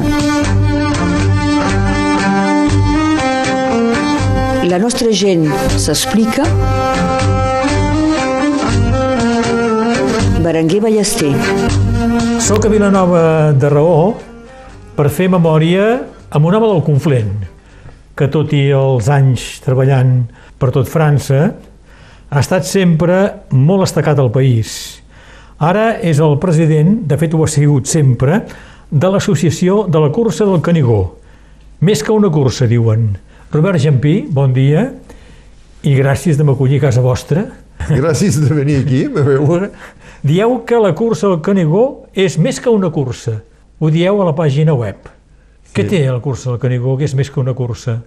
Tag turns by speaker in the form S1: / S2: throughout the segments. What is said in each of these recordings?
S1: memòria. La nostra gent s'explica. Berenguer Ballester.
S2: Soc a Vilanova de Raó per fer memòria amb un home del Conflent, que tot i els anys treballant per tot França, ha estat sempre molt destacat al país. Ara és el president, de fet ho ha sigut sempre, de l'associació de la cursa del Canigó. Més que una cursa, diuen. Robert Jampí, bon dia, i gràcies de m'acollir a casa vostra.
S3: Gràcies de venir aquí, a veure.
S2: Dieu que la cursa del Canigó és més que una cursa. Ho dieu a la pàgina web. Sí. Què té la cursa del Canigó, que és més que una cursa?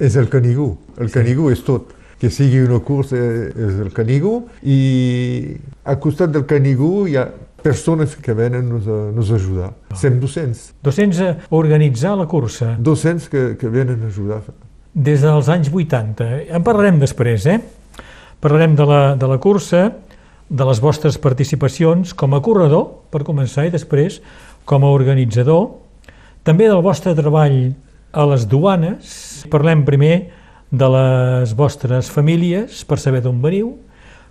S3: És el Canigó. El sí. Canigó és tot. Que sigui una cursa és el Canigó i al costat del Canigó hi ha persones que venen nos a nos ajudar. Oh. Sem 200.
S2: 200 a organitzar la cursa.
S3: 200 que, que venen a ajudar.
S2: Des dels anys 80. En parlarem després, eh? Parlarem de la, de la cursa, de les vostres participacions com a corredor, per començar, i després com a organitzador, també del vostre treball a les duanes. Parlem primer de les vostres famílies, per saber d'on veniu.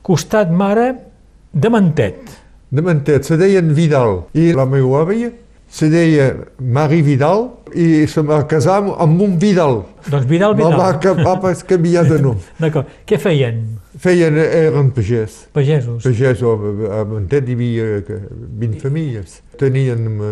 S2: Costat mare de Mantet.
S3: De Mantet, se deien Vidal. I la meva àvia se deia Marie Vidal i se va casar amb un Vidal.
S2: Doncs Vidal Vidal.
S3: Va, va, va canviar de nom.
S2: D'acord. Què feien?
S3: Feien, eren pagès.
S2: Pagesos.
S3: Pagesos. A Mantet hi havia 20 famílies. Tenien uh,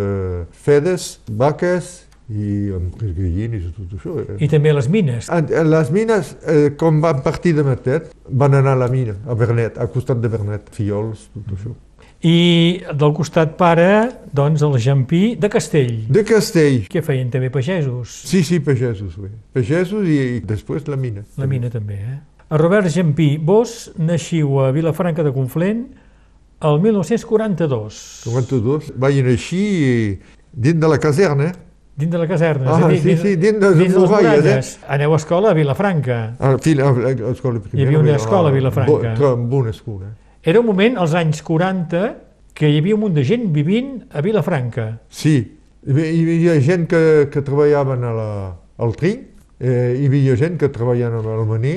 S3: fedes, vaques i amb gallines i tot això.
S2: I també les mines.
S3: Les mines, eh, com van partir de Mantet, van anar a la mina, a Bernet, al costat de Bernet, fiols, tot mm. això.
S2: I del costat pare, doncs, el Jampí de Castell.
S3: De Castell.
S2: Què feien també pagesos?
S3: Sí, sí, pagesos. Sí. Pagesos i, i després la mina.
S2: La mina també, eh? A Robert Jampí, vos naixiu a Vilafranca de Conflent el 1942.
S3: 42. Vaig naixer dins de la caserna.
S2: Dins de la caserna.
S3: Ah,
S2: dir,
S3: sí,
S2: dins,
S3: sí, dins de
S2: dins
S3: les muralles.
S2: Eh? Aneu a escola a Vilafranca.
S3: A, a, a escola primera.
S2: Hi havia una escola a Vilafranca.
S3: Bo, amb una escola.
S2: Era un moment, als anys 40, que hi havia un munt de gent vivint a Vilafranca.
S3: Sí, hi havia gent que, que treballaven a la, al trinc, eh, hi havia gent que treballaven al maner,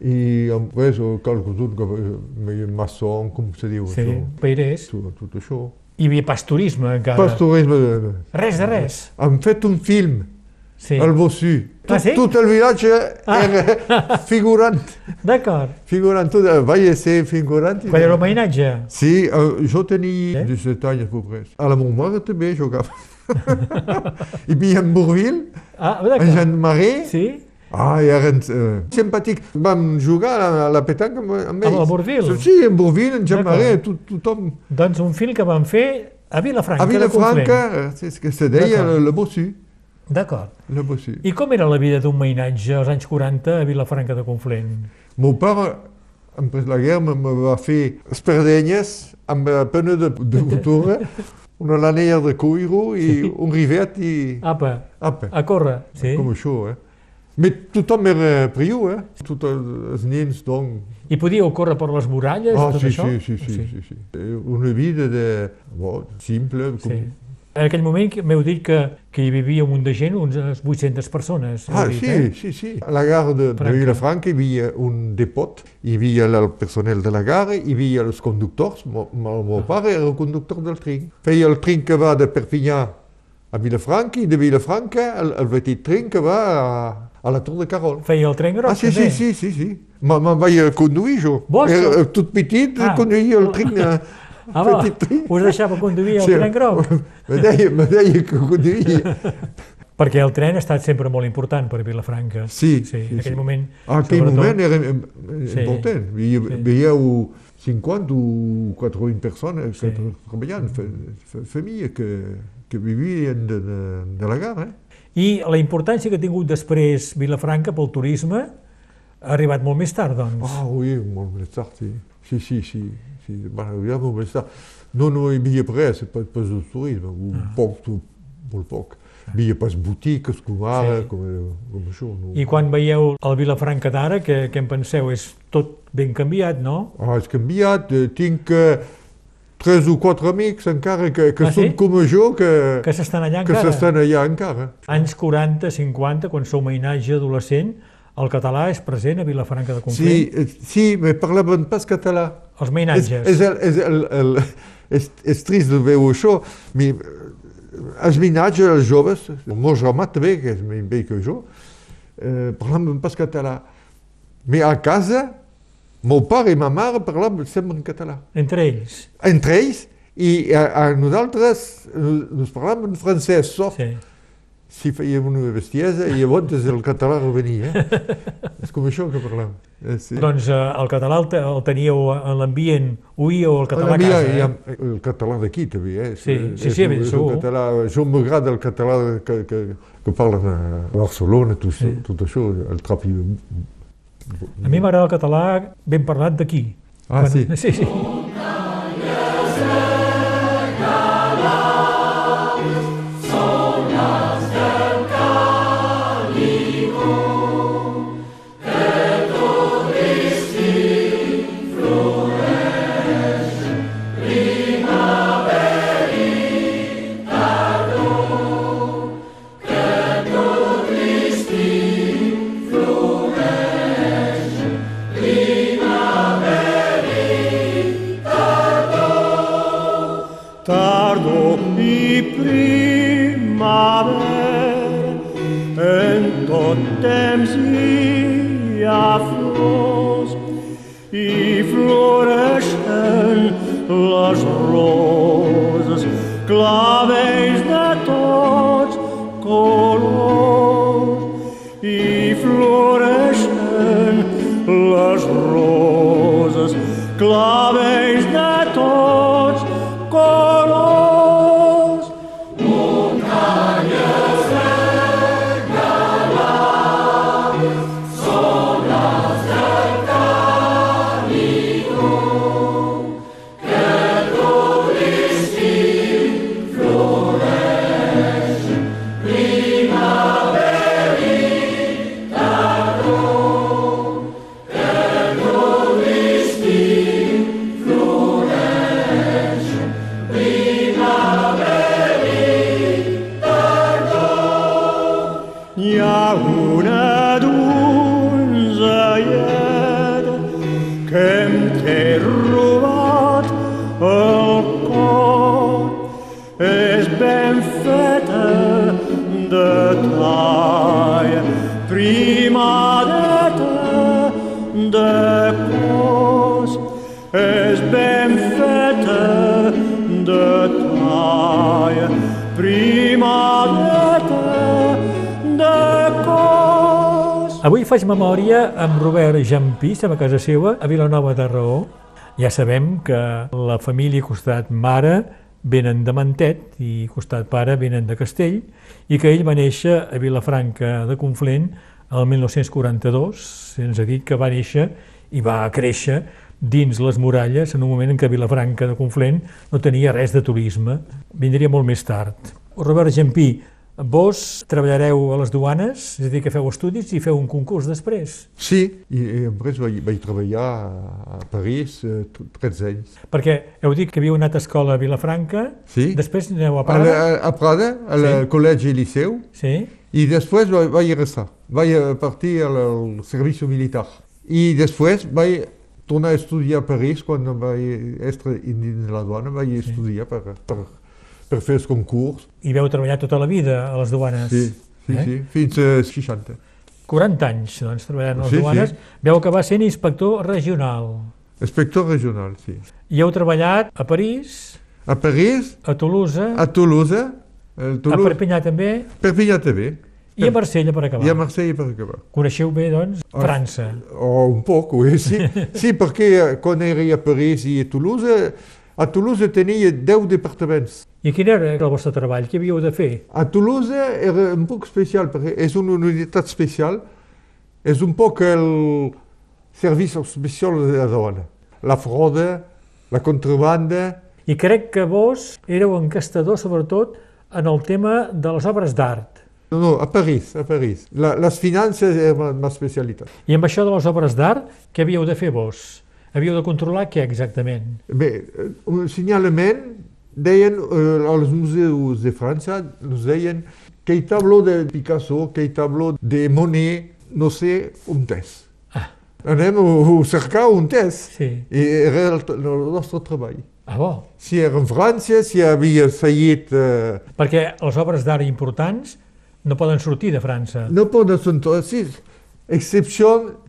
S3: i després qualcun que maçó, com se diu
S2: sí,
S3: això?
S2: Peirers.
S3: Tot, tot això.
S2: Hi havia pasturisme encara.
S3: Pasturisme.
S2: Res de res.
S3: Han fet un film,
S2: sí.
S3: el Bossu.
S2: Ah, sí?
S3: Tot el vilatge ah. era figurant.
S2: D'acord.
S3: Figurant, tot, vaig ser figurant.
S2: Quan era homenatge?
S3: Sí, uh, jo tenia sí? 17 anys, a peu près. A la meva mare també jugava. I havia en Bourville,
S2: ah,
S3: en Jean Marais.
S2: Sí?
S3: Ah, eren uh, simpàtic. Vam jugar a la, a la petanca amb, amb ells.
S2: Amb el Bourville?
S3: Sí, en Bourville, en Jean Marais, tot, tothom.
S2: Doncs un film que van fer a Vilafranca.
S3: A Vilafranca, és que se deia le, le Bossu.
S2: D'acord.
S3: Le Bossu.
S2: I com era la vida d'un mainatge als anys 40 a Vilafranca de Conflent?
S3: Meu pare, després la guerra, me va fer espardenyes amb pena de, de motora, una lanella de cuiro i sí. un rivet i...
S2: Apa,
S3: Apa.
S2: a córrer, sí.
S3: Com això, eh? Però tothom era priu, eh? Tots els nens, doncs...
S2: I podíeu córrer per les muralles,
S3: ah,
S2: tot
S3: sí,
S2: això?
S3: Sí, sí, sí, sí, sí, sí. Una vida de... Bon, simple, com...
S2: Sí. En aquell moment m'heu dit que, que hi vivia un munt de gent, unes 800 persones.
S3: Ah,
S2: dit,
S3: sí,
S2: eh?
S3: sí, sí. A la gare de, de Vilafranca hi havia un depot, hi havia el personal de la gare, hi havia els conductors, el meu ah. pare era el conductor del tren. Feia el tren que va de Perpinyà a Vilafranca i de Vilafranca el, el petit tren que va a, a la Tor de Carol.
S2: Feia el tren groc,
S3: Ah, sí,
S2: també?
S3: sí, sí, sí, sí. Me'n vaig conduir jo.
S2: Vos?
S3: Era tot petit,
S2: Ah.
S3: conduïa el tren...
S2: Ah, va,
S3: petit
S2: us deixava conduir el
S3: Sí.
S2: tren groc?
S3: Me deia, me deia que conduïa.
S2: Perquè el tren ha estat sempre molt important per Vilafranca.
S3: Sí,
S2: sí,
S3: sí,
S2: en aquell
S3: sí.
S2: moment.
S3: En aquell
S2: sobretot,
S3: moment era
S2: Sí.
S3: important. Hi
S2: Sí.
S3: veieu 50 o 40 persones que
S2: Sí.
S3: treballaven, fa, fa, família que, que vivien de, de, de la gara.
S2: I la importància que ha tingut després Vilafranca pel turisme ha arribat molt més tard, doncs.
S3: Ah, oui, molt més tard, sí. Sí, sí, sí. sí. Va arribar molt més tard. No, no hi havia res, pas, pas de turisme, un
S2: Ah.
S3: poc, molt poc. Hi havia pas botiques com ara,
S2: Sí.
S3: com, com això. No.
S2: I quan veieu el Vilafranca d'ara, què, què en penseu? És tot ben canviat, no?
S3: Ah, és canviat, eh, tinc... eh, tres o quatre amics encara que, que
S2: Ah, sí?
S3: són com jo, que,
S2: Que s'estan allà
S3: que
S2: encara.
S3: allà encara.
S2: Anys 40, 50, quan sou mainatge adolescent, el català és present a Vilafranca de Conflent.
S3: Sí, eh, sí, me parlaven pas català.
S2: Els
S3: És,
S2: mainatges.
S3: és, el, és, el, el, és, és trist de veure això. Mi, els minatges, els joves, el meu germà també, que és més vell que jo, eh, parlaven pas català. Però a casa, meu pare i ma mare parlaven sempre en català.
S2: Entre ells.
S3: Entre ells, i a, a nosaltres nos, nos parlàvem en francès, sof.
S2: Sí.
S3: Si fèiem una bestiesa i llavors el català revenia. Eh? és com això que parlàvem. Eh, sí.
S2: Doncs eh, el català el, el teníeu en l'ambient, oïeu el català a casa.
S3: hi ha
S2: Eh?
S3: el català d'aquí també, eh?
S2: Sí, sí,
S3: És
S2: sí, ben
S3: és
S2: segur.
S3: català, jo m'agrada el català que, que, que parlen a Barcelona, tot,
S2: Sí.
S3: tot això, el trapi.
S2: A mi m'agrada el català ben parlat d'aquí.
S3: Ah, sí?
S2: Sí, sí.
S4: roses,
S2: clave memòria amb Robert Jampí, estem a casa seva, a Vilanova de Raó. Ja sabem que la família costat mare venen de Mantet i costat pare venen de Castell i que ell va néixer a Vilafranca de Conflent el 1942. Se'ns ha dit que va néixer i va créixer dins les muralles en un moment en què Vilafranca de Conflent no tenia res de turisme. Vindria molt més tard. Robert Jampí, vos treballareu a les duanes, és a dir, que feu estudis i feu un concurs després,
S3: Sí, i, i després vaig, vaig treballar a, a París eh, t- 13 anys.
S2: perquè heu dit que havíeu anat a escola a Vilafranca,
S3: Sí.
S2: després aneu a
S3: A,
S2: Prada,
S3: la, a Prada, al
S2: Sí.
S3: col·legi i liceu,
S2: sí?
S3: i després vaig, vaig restar. Vaig a partir al, al servici militar. I després vaig tornar a estudiar a París, quan vaig estar dins la duana, vaig estudiar per, per, per fer els concurs.
S2: I veu treballar tota la vida a les duanes.
S3: Sí, sí,
S2: Eh?
S3: sí, fins a 60.
S2: 40 anys, doncs, treballant a les
S3: Sí, sí.
S2: duanes. Veu acabar sent inspector regional.
S3: Inspector regional, sí.
S2: I heu treballat a París,
S3: A París,
S2: a Toulouse,
S3: a Toulouse, a,
S2: a
S3: Toulouse,
S2: Perpinyà també,
S3: Perpinyà també,
S2: i a Marsella per acabar.
S3: i a Marseille per acabar.
S2: Coneixeu bé, doncs. França.
S3: Oh, un poc, sí. sí, perquè quan era a París i a Toulouse, a Toulouse tenia 10 departaments.
S2: I quin era el vostre treball? Què havíeu de fer?
S3: A Toulouse era un poc especial, perquè és una unitat especial, és un poc el servici especial de la dona. La fraude, la contrabanda,
S2: I crec que vos éreu encastador, sobretot, en el tema de les obres d'art.
S3: no, no, a París, a París. La, les finances era la meva especialitat.
S2: I amb això de les obres d'art, què havíeu de fer vos? Havíeu de controlar què exactament?
S3: Bé, eh, un senyalament deien, eh, als museus de França, ens deien aquell tabló de Picasso, aquell tabló de Monet, no sé, un test.
S2: Ah.
S3: Anem a cercar un test.
S2: Sí.
S3: I era el, el nostre treball.
S2: Ah, bo.
S3: Si era en França, si havia seguit... Eh,
S2: Perquè les obres d'art importants no poden sortir de França.
S3: no poden ser sí, excepció...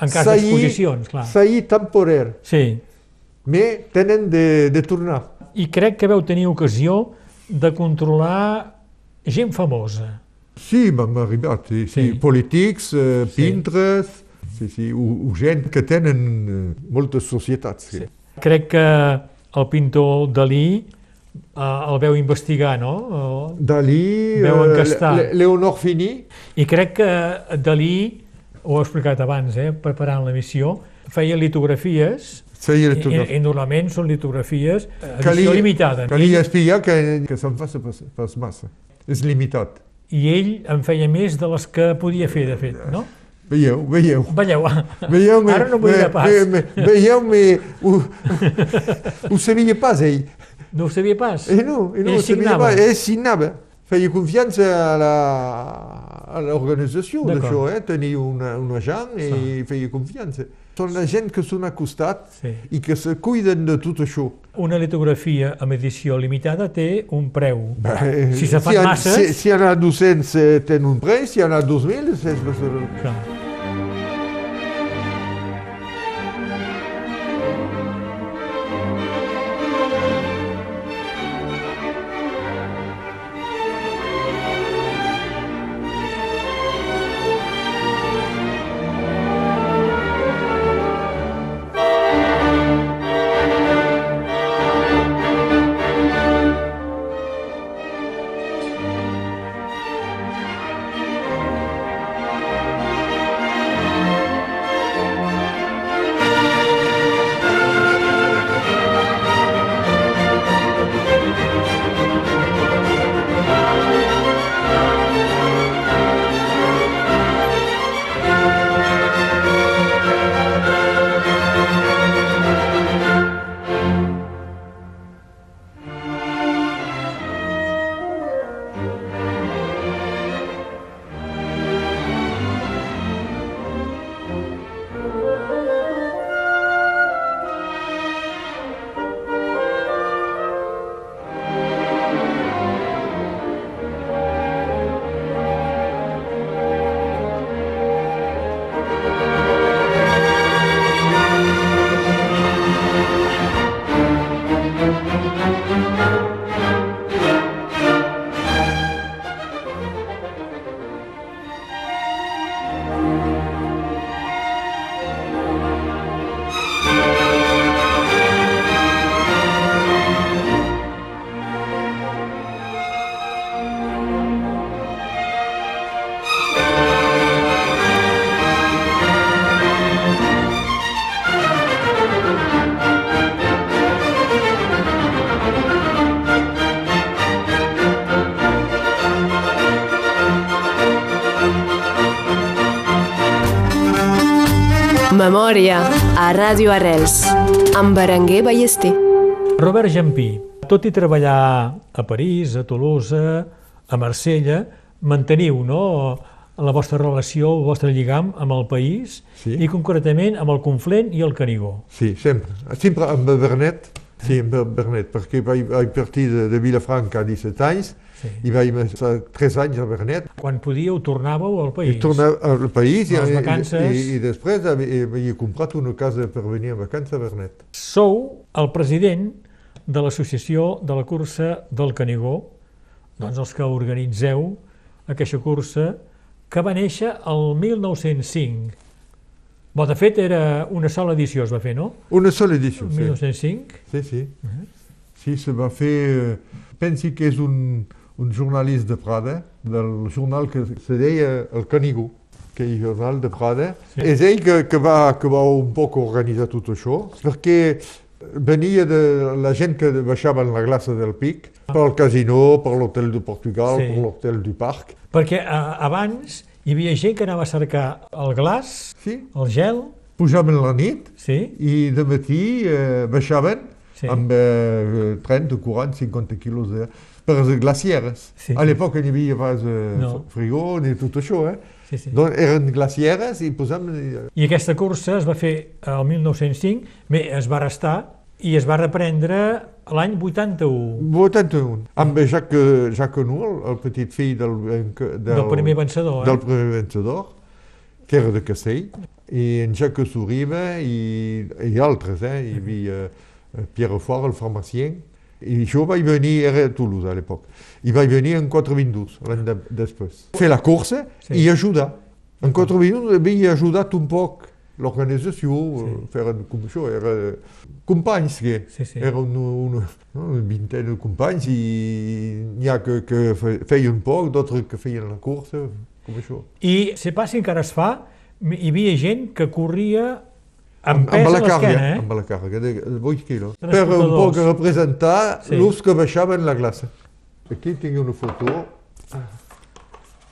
S2: En cas d'exposicions, clar.
S3: Sair temporer,
S2: Sí.
S3: però tenen de, de tornar.
S2: I crec que veu tenir ocasió de controlar gent famosa.
S3: Sí, m'han arribat, sí, sí.
S2: Sí.
S3: polítics, eh,
S2: Sí.
S3: pintres, sí, sí, o, o gent que tenen eh, moltes societats. Sí.
S2: Sí. Crec que el pintor Dalí eh, el veu investigar, no?
S3: Dalí,
S2: Veu
S3: eh,
S2: encastar.
S3: Le- Leonor Fini,
S2: I crec que Dalí, ho he explicat abans, eh, preparant l'emissió, feia litografies,
S3: feia
S2: i,
S3: tot
S2: i, i normalment són litografies eh, edició
S3: Calia,
S2: limitada.
S3: calia espiar que, que se'n faci pas, pas massa. És limitat.
S2: I ell en feia més de les que podia fer, de fet, no?
S3: Veieu, veieu.
S2: Veieu,
S3: Veieu-me,
S2: ara no m'ho dirà pas.
S3: Veieu-me, ho, ho sabia pas ell.
S2: No ho sabia pas.
S3: Eh no, eh no,
S2: Ell
S3: ho sabia
S2: signava.
S3: pas. Ell signava. Feia confiança a l'organització d'això, eh? tenia una, un agent i feia confiança. Són la gent que són a costat
S2: Sí.
S3: i que se cuiden de tot això.
S2: Una litografia amb edició limitada té un preu.
S3: Bé,
S2: Si se fan
S3: ha-
S2: masses-
S3: Si, si hi ha 200 eh, ten un preu, si hi ha 2.000 és... és
S2: Clar.
S5: Memòria a Ràdio Arrels amb Berenguer Ballester.
S2: Robert Jampí, tot i treballar a París, a Tolosa, a Marsella, manteniu no, la vostra relació, el vostre lligam amb el país
S3: Sí.
S2: i concretament amb el Conflent i el Canigó.
S3: Sí, sempre. Sempre amb Bernet, sí, amb Bernet, perquè vaig, vaig partir de, de Vilafranca a 17 anys
S2: Sí.
S3: i vaig estar 3 anys a Bernet.
S2: Quan podíeu, tornàveu al
S3: I
S2: país.
S3: tornar al país i,
S2: les
S3: i,
S2: vacances.
S3: i, i després havia, comprat una casa per venir a vacances a Bernet.
S2: Sou el president de l'associació de la cursa del Canigó, doncs els que organitzeu aquesta cursa que va néixer el 1905. Bo, de fet, era una sola edició, es va fer, no?
S3: Una sola edició, sí.
S2: 1905.
S3: Sí, sí. Sí, se va fer... eh, Pensi que és un, un jornalista de Prada, del jornal que se deia El Canigó, aquell jornal de Prada.
S2: Sí.
S3: És ell que, que, va, que va un poc organitzar tot això, perquè venia de la gent que baixava en la glaça del Pic, pel casino, per l'hotel de Portugal,
S2: Sí.
S3: per l'hotel du Parc.
S2: Perquè a, abans hi havia gent que anava a cercar el glaç,
S3: Sí,
S2: el gel,
S3: pujaven la nit
S2: Sí?
S3: i de matí eh, baixaven
S2: Sí.
S3: amb eh, 30, 40, 50 quilos de, per les glacieres.
S2: Sí.
S3: A l'època n'hi havia pas eh,
S2: No.
S3: frigó ni tot això, eh?
S2: Sí, sí.
S3: Doncs eren glacieres i posàvem...
S2: I aquesta cursa es va fer el 1905, bé, es va restar i es va reprendre l'any 81,
S3: 81, amb Jacques, Jacques Null, el petit fill del, del,
S2: del primer vencedor.
S3: del
S2: Eh?
S3: primer vencedor, que era de Castell, i en Jacques Suriba i, i altres, eh? hi havia eh, Pierre Fort, el farmacien, i jo vaig venir, era a Toulouse a l'època, i vaig venir en 422, l'any de, després. Fer la cursa
S2: Sí.
S3: i ajudar. En 422 havia ajudat un poc l'organització,
S2: Sí.
S3: feren com això, era companys que
S2: Sí, sí.
S3: eren una, una, vintena de companys i n'hi ha que, que fe- feien poc, d'altres que feien la cursa, com això.
S2: I se passi encara es fa, hi havia gent que corria amb,
S3: amb la càrrega,
S2: eh?
S3: amb la càrrega de 8 quilos, per un poc representar
S2: Sí.
S3: l'ús que baixaven la glaça. Aquí tinc una foto,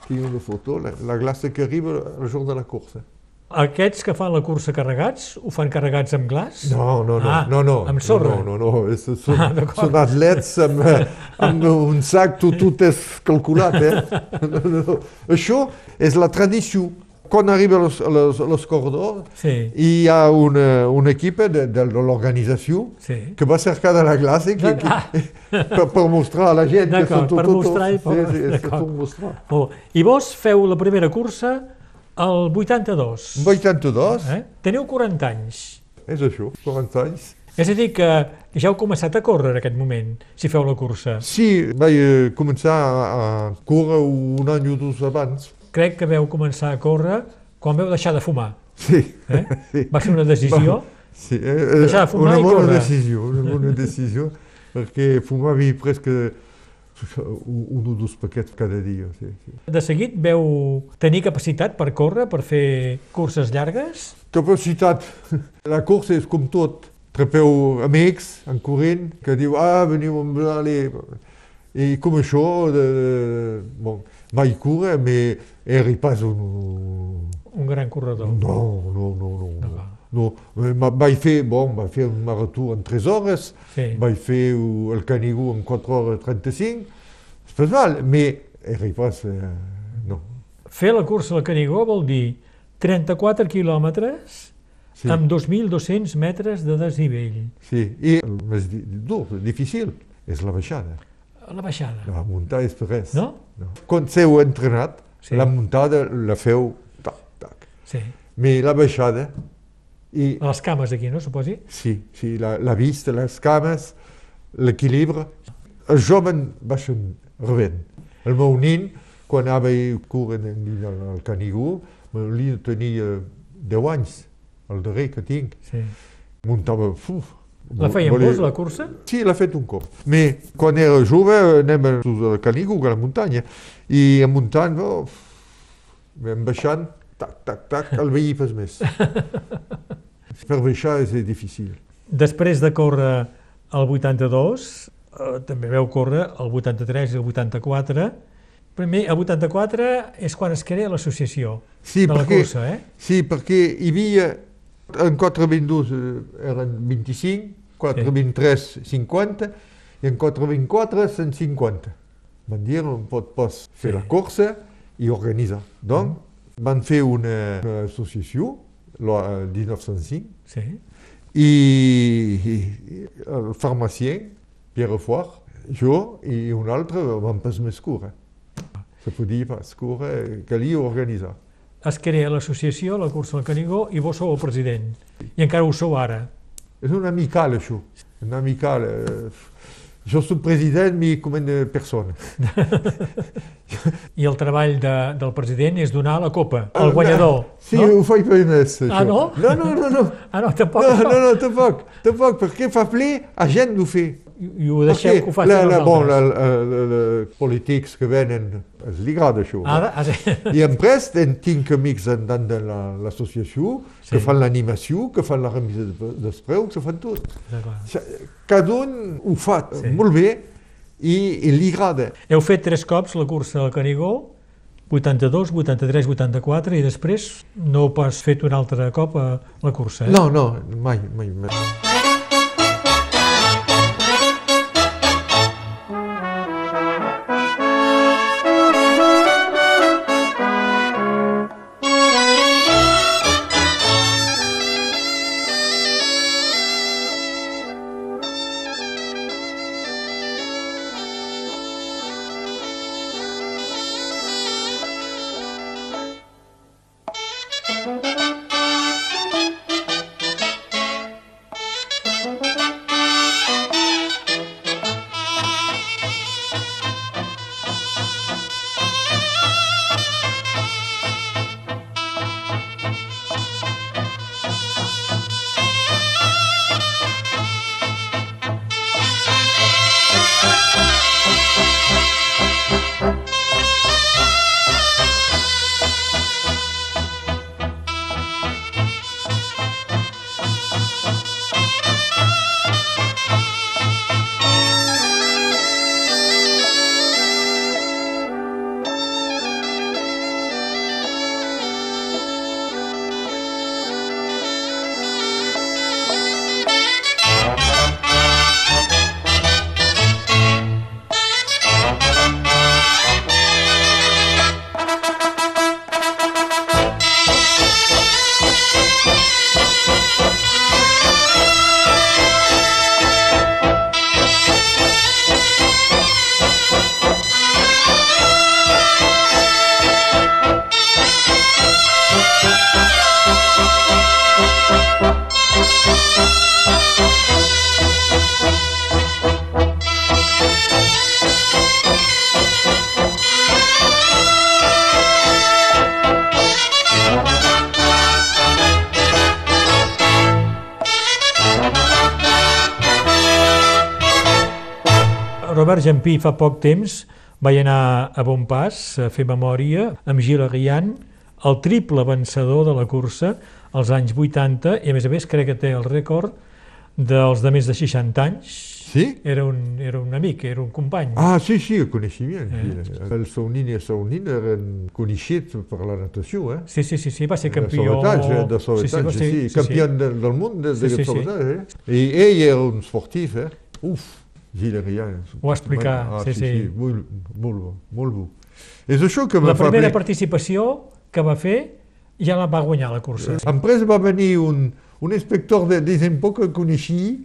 S3: tinc una foto, la, la glaça que arriba el jour de la cursa.
S2: Aquests que fan la cursa carregats, ho fan carregats amb glaç?
S3: No, no, no,
S2: Ah,
S3: no, no,
S2: amb sorra.
S3: no, no, no, és, són,
S2: Ah,
S3: són atlets amb, amb un sac, tot, tot és calculat, eh? No, no, no. Això és la tradició. Quan els, els corredors,
S2: Sí,
S3: hi ha una, una equip de, de l'organització
S2: sí.
S3: que va cercar de la classe que, que,
S2: Ah.
S3: per, per mostrar a la gent que són tot,
S2: per
S3: tot,
S2: mostrar i
S3: sí,
S2: per-
S3: mostrar.
S2: Bé. I vos feu la primera cursa el 82.
S3: En 82,
S2: Eh? Teniu 40 anys.
S3: és això, 40 anys.
S2: És a dir, que ja heu començat a córrer en aquest moment, si feu la cursa.
S3: Sí, vaig eh, començar a, a córrer un any o dos abans.
S2: Crec que veu començar a córrer quan veu deixar de fumar.
S3: Sí,
S2: Eh?
S3: sí.
S2: Va ser una decisió.
S3: Sí, eh,
S2: Deixar de fumar
S3: una
S2: i
S3: bona
S2: córrer.
S3: decisió, una bona decisió, perquè fumava presque un o dos paquets cada dia. Sí, sí.
S2: De seguit veu tenir capacitat per córrer, per fer curses llargues?
S3: Capacitat. La cursa és com tot. Trepeu amics en corrent que diu, ah, veniu amb l'ale. I com això, de, bon, vaig córrer, però era pas un...
S2: Un gran corredor.
S3: No, no, no, no. no. No. Ma- Vaig fer, bon, vaig fer un marató en 3 hores,
S2: Sí.
S3: vaig fer el Canigó en 4 hores 35, és pas mal, però pas... Eh, no.
S2: Fer la cursa al Canigó vol dir 34 quilòmetres
S3: Sí.
S2: amb 2.200 metres de desnivell.
S3: Sí, i el més dur, difícil, és la baixada.
S2: La baixada.
S3: La muntada és res.
S2: No?
S3: no. Quan seu entrenat,
S2: Sí.
S3: la muntada la feu tac, tac.
S2: Sí.
S3: Però la baixada, i
S2: les cames aquí, no, suposi?
S3: sí, sí la, la vista, les cames, l'equilibri, els joves baixen rebent. El meu nin, quan anava a córrer al, Canigó, el nin tenia 10 anys, el darrer que tinc,
S2: Sí.
S3: muntava... Uf,
S2: La feien vos, la cursa?
S3: Sí, l'ha fet un cop. Però quan era jove anem a al Canigó, a la muntanya, i a muntany, oh, vam baixant, tac, tac, tac, el veí pas més. per baixar és difícil.
S2: Després de córrer el 82, eh, també veu córrer el 83 i el 84. Primer, el 84 és quan es crea l'associació
S3: Sí,
S2: de la
S3: perquè,
S2: cursa, eh?
S3: sí, perquè hi havia, en 422 eh, eren 25, 423 50, i en 424 150. Van dir, no pot pas fer
S2: Sí.
S3: la cursa i organitzar. Donc, van fer una, una associació, la- el 1905,
S2: Sí.
S3: i, i, el farmacien, Pierre Foix, jo i un altre vam pas més córrer. Se podia pas córrer, calia organitzar.
S2: Es crea l'associació, la cursa del Canigó, i vos sou el president. I encara ho sou ara.
S3: És un amical, això. Un amical. Eh, jo soc president, mi com una persona.
S2: I el treball de, del president és donar la copa
S3: Ah,
S2: al guanyador.
S3: Sí,
S2: no?
S3: ho faig per més, això.
S2: Ah, no?
S3: No, no, no, no.
S2: Ah, no, tampoc.
S3: No, no, no, tampoc, tampoc, perquè fa ple a gent d'ho fer.
S2: I, ho deixeu
S3: Perquè
S2: que ho facin
S3: la,
S2: els
S3: la, bon,
S2: altres.
S3: la, la, la, la, polítics que venen, els li agrada això.
S2: Ara, ara,
S3: I en prest en tinc amics andant de la- l'associació
S2: Sí.
S3: que fan l'animació, que fan la remisa de- dels preus, que fan tot. Cada un ho fa
S2: Sí.
S3: molt bé i, i li agrada.
S2: Heu fet tres cops la cursa del Canigó 82, 83, 84 i després no heu pas fet un altre cop a la cursa, eh?
S3: No, no, mai, mai. mai.
S2: Robert Jampí fa poc temps vaig anar a bon pas a fer memòria amb Gil Arrian, el triple vencedor de la cursa als anys 80 i a més a més crec que té el rècord dels de més de 60 anys.
S3: Sí?
S2: Era un, era un amic, era un company.
S3: Ah, sí, sí, el coneixement.
S2: Eh?
S3: Eh? El Saunin i el Saunin eren coneixits per la natació, eh?
S2: Sí, sí, sí, sí, va ser
S3: De
S2: campió...
S3: soletatge, de soletatge,
S2: va
S3: sí,
S2: ser-
S3: sí, campió del, del món de,
S2: Sí,
S3: de
S2: sí, sí.
S3: soletatge, eh? I ell era un esportif, eh? Uf, Gilles Rian.
S2: Ho va explicar,
S3: Ah,
S2: sí,
S3: sí,
S2: sí.
S3: sí, molt, molt bo, molt bo. És això que
S2: La
S3: me fa
S2: primera
S3: ple-
S2: participació que va fer ja la va guanyar la cursa.
S3: Après va venir un, un inspector de desempo que coneixia,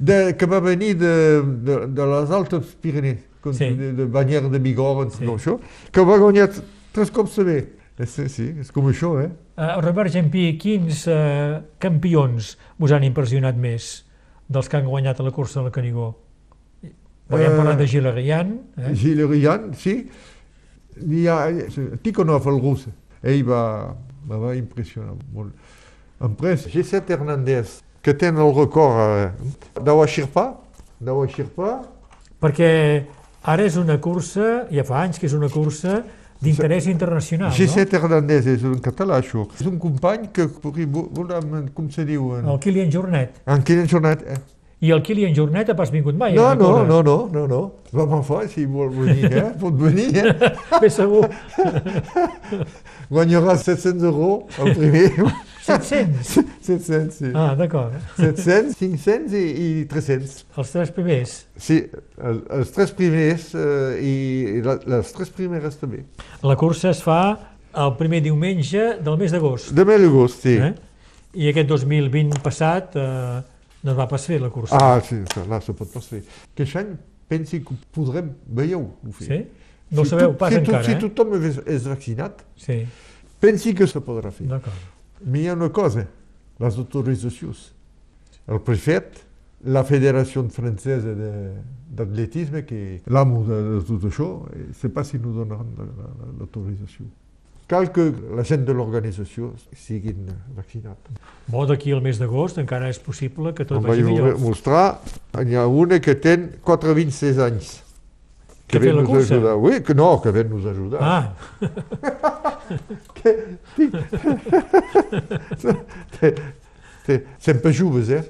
S3: de, que va venir de, de, de les Altes Pyrenees, com
S2: Sí.
S3: de, de Banyer de Bigorre,
S2: Sí.
S3: sí. això, que va guanyar tres cops bé. Eh, Sí, sí, és com això, eh?
S2: Uh, Robert Jampí, quins uh, campions us han impressionat més dels que han guanyat a la cursa del Canigó? Podem
S3: Eh,
S2: parlar de Gil Arrian, eh?
S3: Gilles Rian, sí. Hi ha Tikhonov, el rus, ell va, me va impressionar molt. Après, G7 Hernandez, que té el record eh, d'Awa Shirpa, d'Awa Shirpa,
S2: perquè ara és una cursa, ja fa anys que és una cursa d'interès internacional,
S3: G7 Hernandez és un català, això. És un company que, volem, com se diu,
S2: no? El Kilian Jornet.
S3: en quina jornada... Eh?
S2: I el Kilian Jornet ha pas vingut mai
S3: No,
S2: a
S3: no,
S2: córrer.
S3: no, no, no, no. Vam fa, si vol venir, eh? Pot venir, eh?
S2: Ben segur.
S3: Guanyarà 700 euros el primer.
S2: 700?
S3: 700, sí.
S2: Ah, d'acord.
S3: 700, 500 i, i 300.
S2: Els tres primers.
S3: Sí, el, els tres primers eh, i, i la, les tres primeres també.
S2: La cursa es fa el primer diumenge del mes d'agost.
S3: De mel d'agost, sí.
S2: Eh? I aquest 2020 passat eh, no es va pas fer la cursa.
S3: Ah, sí, là, se pot pas fer. Aquest any pensi que podrem, veieu, ho fer.
S2: Sí? No ho
S3: si
S2: sabeu
S3: tot-
S2: pas
S3: si,
S2: encara,
S3: si
S2: eh?
S3: tothom és, és vaccinat,
S2: Sí,
S3: pensi que se podrà fer.
S2: d'acord.
S3: Mais il y a une cause, les autorisacions. El prefet, la Fédération française de- d'athlétisme, qui est l'amo de, de tot això, eh, sait pas si nous donneran la- la- l'autorització. Cal que la gent de l'organització siguin vaccinats.
S2: Bo, d'aquí al mes d'agost encara és possible que tot
S3: Em
S2: vagi millor.
S3: mostrar, hi ha una que té 426 anys.
S2: Que fet
S3: ve nos
S2: cursa?
S3: ajudar. Oui, que no, que ve nos ajudar.
S2: Ah,
S3: Té- té- Sempre joves, eh?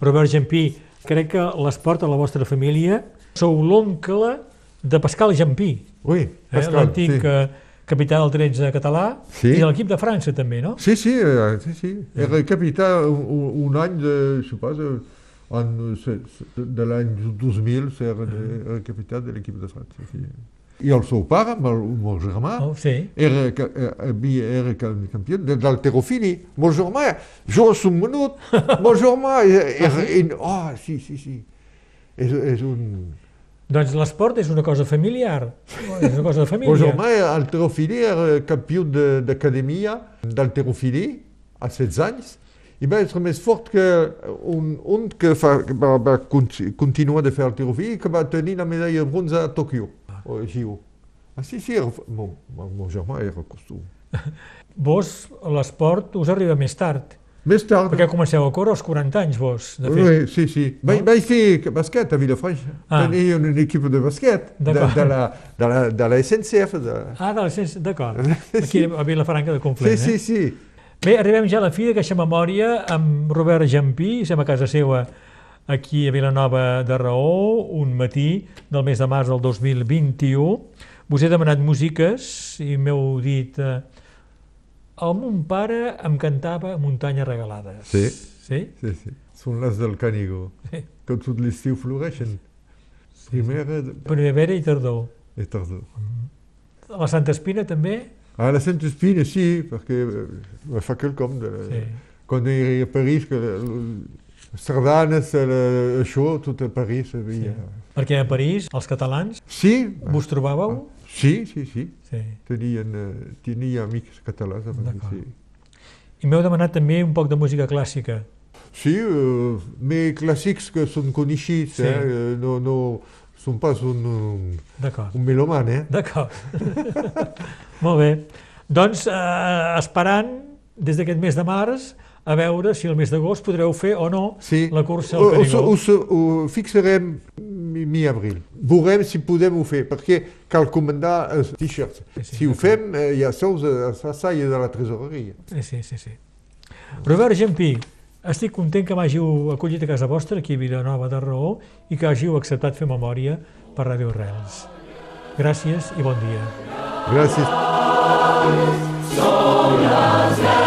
S2: Robert Jampí, crec que l'esport a la vostra família sou l'oncle de Pascal Jampí,
S3: Oui,
S2: eh?
S3: Pascal,
S2: l'antic
S3: sí.
S2: Eh, capità del 13 català
S3: Sí.
S2: i de l'equip de França també, no?
S3: Si, si, euh, si, si. Era capità un, un any de, de, en, de l'any 2000, era, era capità de l'equip de França. Sí. I el seu pare, amb el, el germà,
S2: Oh, sí.
S3: era, eh, havia, era cam- campió de- d'halterofili. Mon germà juga un minut, mon germà era... in- Oh, sí, sí, sí. És, és un...
S2: Doncs l'esport és una cosa familiar. És una cosa de família.
S3: germà era halterofili, era campió de- d'acadèmia d'halterofili a 16 anys i va ser més fort que un, un que, fa, va, va conti- continuar de fer halterofili i que va tenir la medalla de bronze a Tòquio, o a Gio. Ah, sí, sí, era, mon, mon germà era costum.
S2: Vos, l'esport, us arriba més tard.
S3: Més tard,
S2: Perquè comenceu a córrer als 40 anys, vos, de fet.
S3: Oui, sí, sí. Vaig, vaig fer basquet a Vilafranca.
S2: Ah.
S3: Tenia un, un equip de basquet de, de, la, de, la, de la SNCF. De...
S2: Ah, de la Ciència- d'acord. Aquí a Vilafranca de
S3: Sí,
S2: Conflent,
S3: sí,
S2: eh?
S3: sí.
S2: Bé, arribem ja a la fi d'aquesta memòria amb Robert Jampí, estem a casa seva aquí a Vilanova de Raó, un matí del mes de març del 2021. Vos he demanat músiques i m'heu dit... Eh, el mon pare em cantava Muntanyes regalades.
S3: Sí.
S2: Sí?
S3: sí, sí. Són les del Canigó,
S2: Sí.
S3: que tot l'estiu floreixen. Primera de-
S2: Primavera i tardor.
S3: i tardor.
S2: A la Santa Espina també?
S3: A la Sainte Espina, sí, perquè eh, fa quelcom. De,
S2: Sí.
S3: Quan era a París, que sardanes, la- això, tot a París havia...
S2: Perquè a París, els catalans,
S3: Sí,
S2: vos trobàveu?
S3: Sí, sí, sí.
S2: Sí.
S3: Tenien, eh, tenia amics catalans sí.
S2: I m'heu demanat també un poc de música clàssica.
S3: Sí, euh, mais clàssics que són coneixits,
S2: Sí.
S3: eh? eh, no, no són pas un, un, un meloman, eh?
S2: D'acord. Molt bé. Doncs eh, esperant des d'aquest mes de març a veure si el mes d'agost podreu fer o no
S3: Sí.
S2: la cursa al Canigó.
S3: ho, ho fixarem mi, mi-abril. Veurem si podem ho fer, perquè cal comandar els t-shirts.
S2: Sí, sí,
S3: si ho fem, eh, ja seus a la saia de la tresoreria.
S2: Sí, sí, sí, sí. Robert Gempí, estic content que m'hàgiu acollit a casa vostra, aquí a Vilanova de Raó, i que hàgiu acceptat fer memòria per Ràdio Arrels. Gràcies i bon dia.
S3: Gràcies.
S4: tardo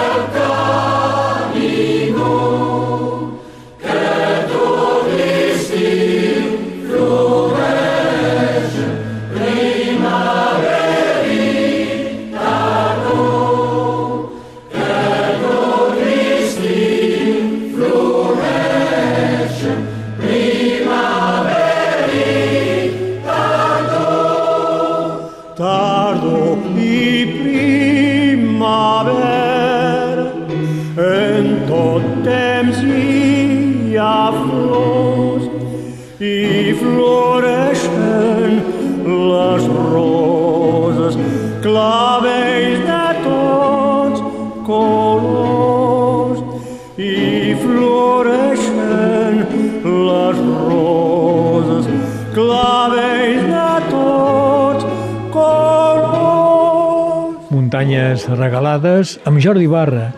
S2: Muntanyes regalades amb Jordi Barra,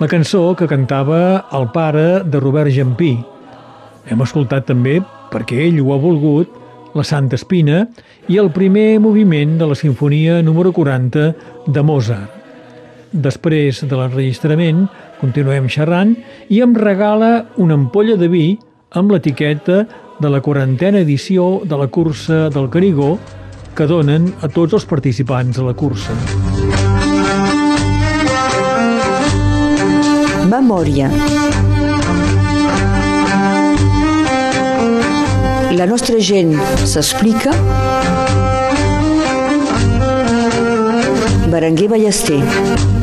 S2: la cançó que cantava el pare de Robert Jampí. Hem escoltat també, perquè ell ho ha volgut, la Santa Espina i el primer moviment de la sinfonia número 40 de Mozart. Després de l'enregistrament, continuem xerrant i em regala una ampolla de vi amb l'etiqueta de la quarantena edició de la cursa del Canigó que donen a tots els participants a la cursa.
S1: Memòria. La nostra gent s'explica. Berenguer Ballester.